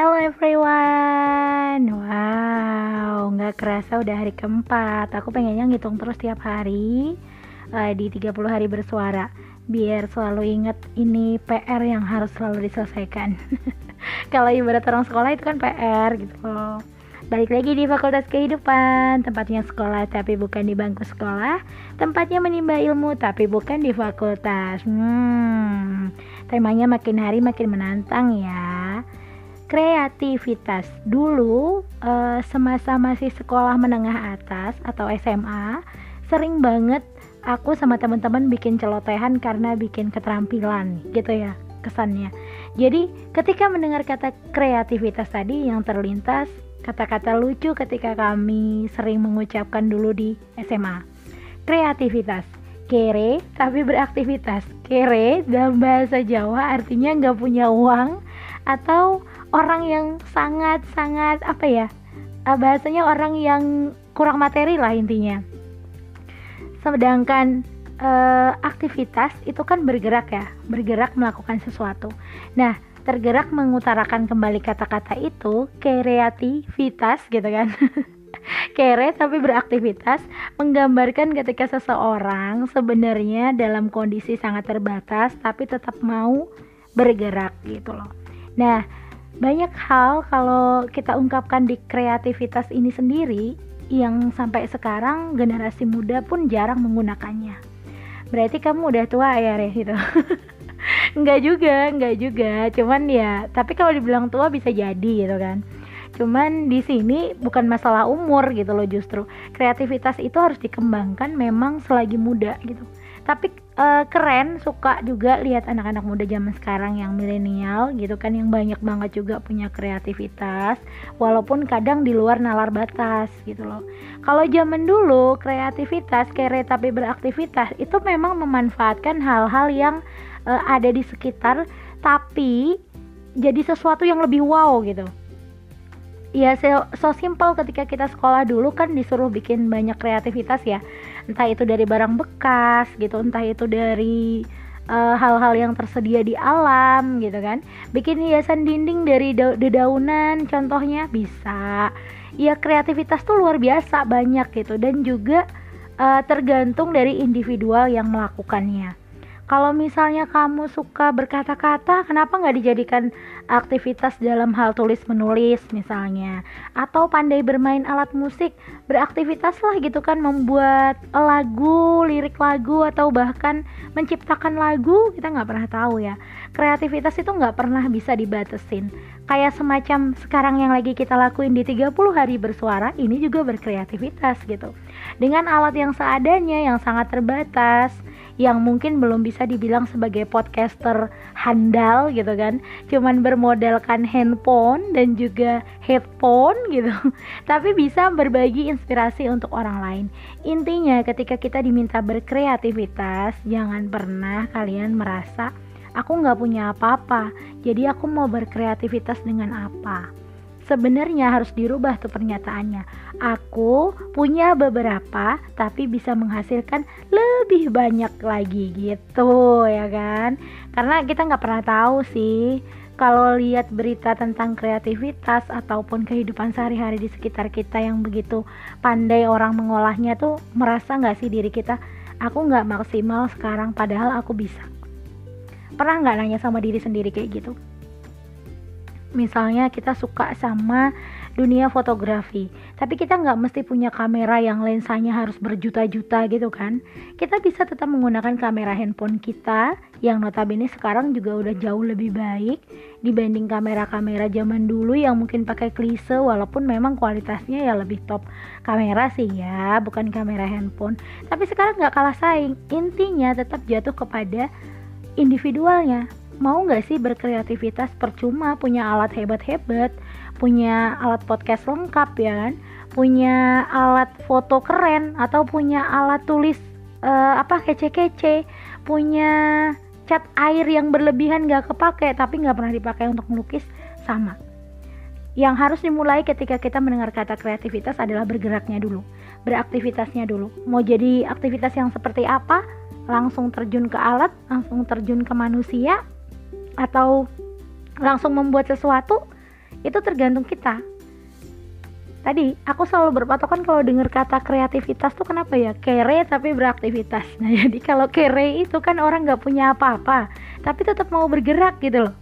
Hello everyone. Wow Gak kerasa udah hari keempat. Aku pengennya ngitung terus tiap hari uh, Di 30 hari bersuara Biar selalu inget Ini PR yang harus selalu diselesaikan. Kalau ibarat orang sekolah itu kan PR gitu. Loh Balik lagi di Fakultas Kehidupan. Tempatnya sekolah tapi bukan di bangku sekolah. Tempatnya menimba ilmu tapi bukan di fakultas. Hmm Temanya makin hari makin menantang ya kreativitas. Dulu uh, semasa masih sekolah menengah atas atau SMA sering banget aku sama teman-teman bikin celotehan karena bikin keterampilan gitu ya kesannya. Jadi ketika mendengar kata kreativitas tadi yang terlintas kata-kata lucu ketika kami sering mengucapkan dulu di SMA kreativitas. Kere tapi beraktivitas. Kere dalam bahasa Jawa artinya nggak punya uang atau orang yang sangat-sangat apa ya uh, bahasanya orang yang kurang materi lah intinya. Sedangkan uh, aktivitas itu kan bergerak ya bergerak melakukan sesuatu. Nah tergerak mengutarakan kembali kata-kata itu kreativitas gitu kan. Kere tapi beraktivitas menggambarkan ketika seseorang sebenarnya dalam kondisi sangat terbatas tapi tetap mau bergerak gitu loh. Nah banyak hal kalau kita ungkapkan di kreativitas ini sendiri yang sampai sekarang generasi muda pun jarang menggunakannya. Berarti kamu udah tua ya, Re gitu. enggak juga, enggak juga. Cuman ya, tapi kalau dibilang tua bisa jadi gitu kan. Cuman di sini bukan masalah umur gitu loh justru. Kreativitas itu harus dikembangkan memang selagi muda gitu tapi uh, keren suka juga lihat anak-anak muda zaman sekarang yang milenial gitu kan yang banyak banget juga punya kreativitas walaupun kadang di luar nalar batas gitu loh. Kalau zaman dulu kreativitas kere tapi beraktivitas itu memang memanfaatkan hal-hal yang uh, ada di sekitar tapi jadi sesuatu yang lebih wow gitu ya so, so simple ketika kita sekolah dulu kan disuruh bikin banyak kreativitas ya. Entah itu dari barang bekas gitu entah itu dari eh, hal-hal uh, yang tersedia di alam gitu kan. Bikin hiasan dinding dari da dedaunan contohnya bisa. Ya kreativitas tuh luar biasa banyak gitu. Dan juga uh, tergantung dari individual yang melakukannya kalau misalnya kamu suka berkata-kata, kenapa nggak dijadikan aktivitas dalam hal tulis menulis misalnya? Atau pandai bermain alat musik, beraktivitas lah gitu kan membuat lagu, lirik lagu atau bahkan menciptakan lagu, kita nggak pernah tahu ya. Kreativitas itu nggak pernah bisa dibatesin. Kayak semacam sekarang yang lagi kita lakuin di 30 hari bersuara, ini juga berkreativitas gitu. Dengan alat yang seadanya, yang sangat terbatas, yang mungkin belum bisa dibilang sebagai podcaster handal gitu kan. Cuman bermodalkan handphone dan juga headphone gitu. Tapi bisa berbagi inspirasi untuk orang lain. Intinya ketika kita diminta berkreativitas jangan pernah kalian merasa aku nggak punya apa-apa. Jadi aku mau berkreativitas dengan apa sebenarnya harus dirubah tuh pernyataannya. Aku punya beberapa tapi bisa menghasilkan lebih banyak lagi gitu ya kan. Karena kita nggak pernah tahu sih kalau lihat berita tentang kreativitas ataupun kehidupan sehari-hari di sekitar kita yang begitu pandai orang mengolahnya tuh merasa nggak sih diri kita aku nggak maksimal sekarang padahal aku bisa pernah nggak nanya sama diri sendiri kayak gitu misalnya kita suka sama dunia fotografi tapi kita nggak mesti punya kamera yang lensanya harus berjuta-juta gitu kan? Kita bisa tetap menggunakan kamera handphone kita yang notabene sekarang juga udah jauh lebih baik dibanding kamera-kamera zaman dulu yang mungkin pakai klise walaupun memang kualitasnya ya lebih top kamera sih ya bukan kamera handphone. Tapi sekarang nggak kalah saing intinya tetap jatuh kepada individualnya mau nggak sih berkreativitas? Percuma punya alat hebat-hebat punya alat podcast lengkap ya kan? Punya alat foto keren atau punya alat tulis uh, apa kece-kece. Punya cat air yang berlebihan nggak kepake tapi nggak pernah dipakai untuk melukis sama. Yang harus dimulai ketika kita mendengar kata kreativitas adalah bergeraknya dulu beraktivitasnya dulu. Mau jadi aktivitas yang seperti apa? Langsung terjun ke alat langsung terjun ke manusia atau langsung membuat sesuatu itu tergantung kita. Tadi aku selalu berpatokan kalau dengar kata kreativitas tuh kenapa ya? Kere tapi beraktivitas. Nah jadi kalau kere itu kan orang nggak punya apa-apa tapi tetap mau bergerak gitu loh.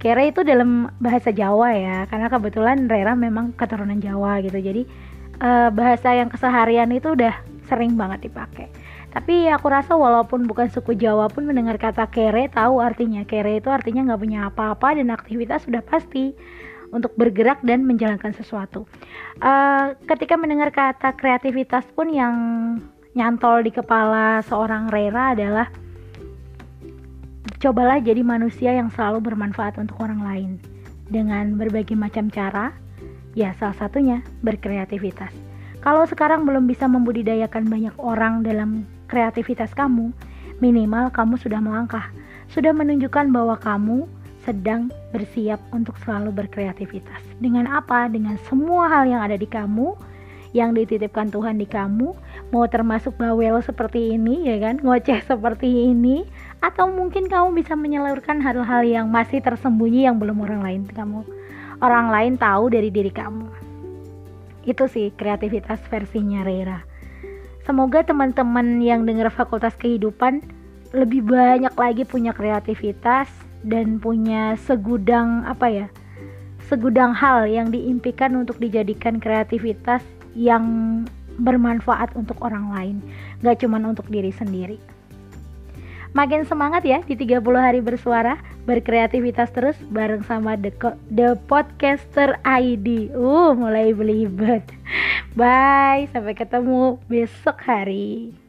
Kere itu dalam bahasa Jawa ya karena kebetulan Rera memang keturunan Jawa gitu. Jadi uh, bahasa yang keseharian itu udah sering banget dipakai tapi aku rasa walaupun bukan suku Jawa pun mendengar kata kere tahu artinya kere itu artinya nggak punya apa-apa dan aktivitas sudah pasti untuk bergerak dan menjalankan sesuatu. Uh, ketika mendengar kata kreativitas pun yang nyantol di kepala seorang Rera adalah cobalah jadi manusia yang selalu bermanfaat untuk orang lain dengan berbagai macam cara. Ya, salah satunya berkreativitas. Kalau sekarang belum bisa membudidayakan banyak orang dalam kreativitas kamu, minimal kamu sudah melangkah, sudah menunjukkan bahwa kamu sedang bersiap untuk selalu berkreativitas. Dengan apa? Dengan semua hal yang ada di kamu, yang dititipkan Tuhan di kamu, mau termasuk bawel seperti ini ya kan, ngoceh seperti ini, atau mungkin kamu bisa menyalurkan hal-hal yang masih tersembunyi yang belum orang lain kamu orang lain tahu dari diri kamu. Itu sih kreativitas versinya Rera. Semoga teman-teman yang dengar Fakultas Kehidupan lebih banyak lagi punya kreativitas dan punya segudang apa ya segudang hal yang diimpikan untuk dijadikan kreativitas yang bermanfaat untuk orang lain. Gak cuma untuk diri sendiri makin semangat ya di 30 hari bersuara berkreativitas terus bareng sama The, The Podcaster ID uh mulai belibet. Bye sampai ketemu besok hari